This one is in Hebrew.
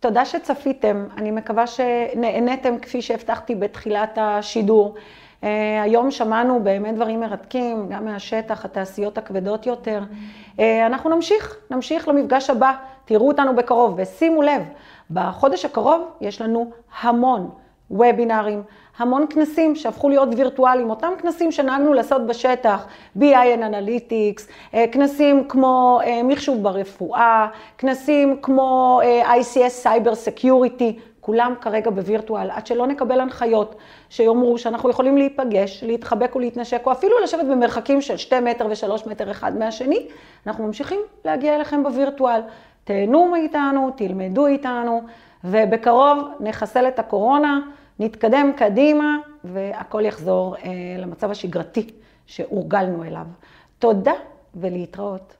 תודה שצפיתם, אני מקווה שנהניתם כפי שהבטחתי בתחילת השידור. אה, היום שמענו באמת דברים מרתקים, גם מהשטח, התעשיות הכבדות יותר. אה, אנחנו נמשיך, נמשיך למפגש הבא, תראו אותנו בקרוב, ושימו לב, בחודש הקרוב יש לנו המון וובינארים, המון כנסים שהפכו להיות וירטואליים, אותם כנסים שנהגנו לעשות בשטח, BIN Analytics, אה, כנסים כמו מחשוב ברפואה, כנסים כמו ICS Cyber Security, כולם כרגע בווירטואל, עד שלא נקבל הנחיות שיאמרו שאנחנו יכולים להיפגש, להתחבק ולהתנשק, או אפילו לשבת במרחקים של שתי מטר ושלוש מטר אחד מהשני, אנחנו ממשיכים להגיע אליכם בווירטואל. תהנו מאיתנו, תלמדו איתנו, ובקרוב נחסל את הקורונה, נתקדם קדימה, והכל יחזור אה, למצב השגרתי שהורגלנו אליו. תודה ולהתראות.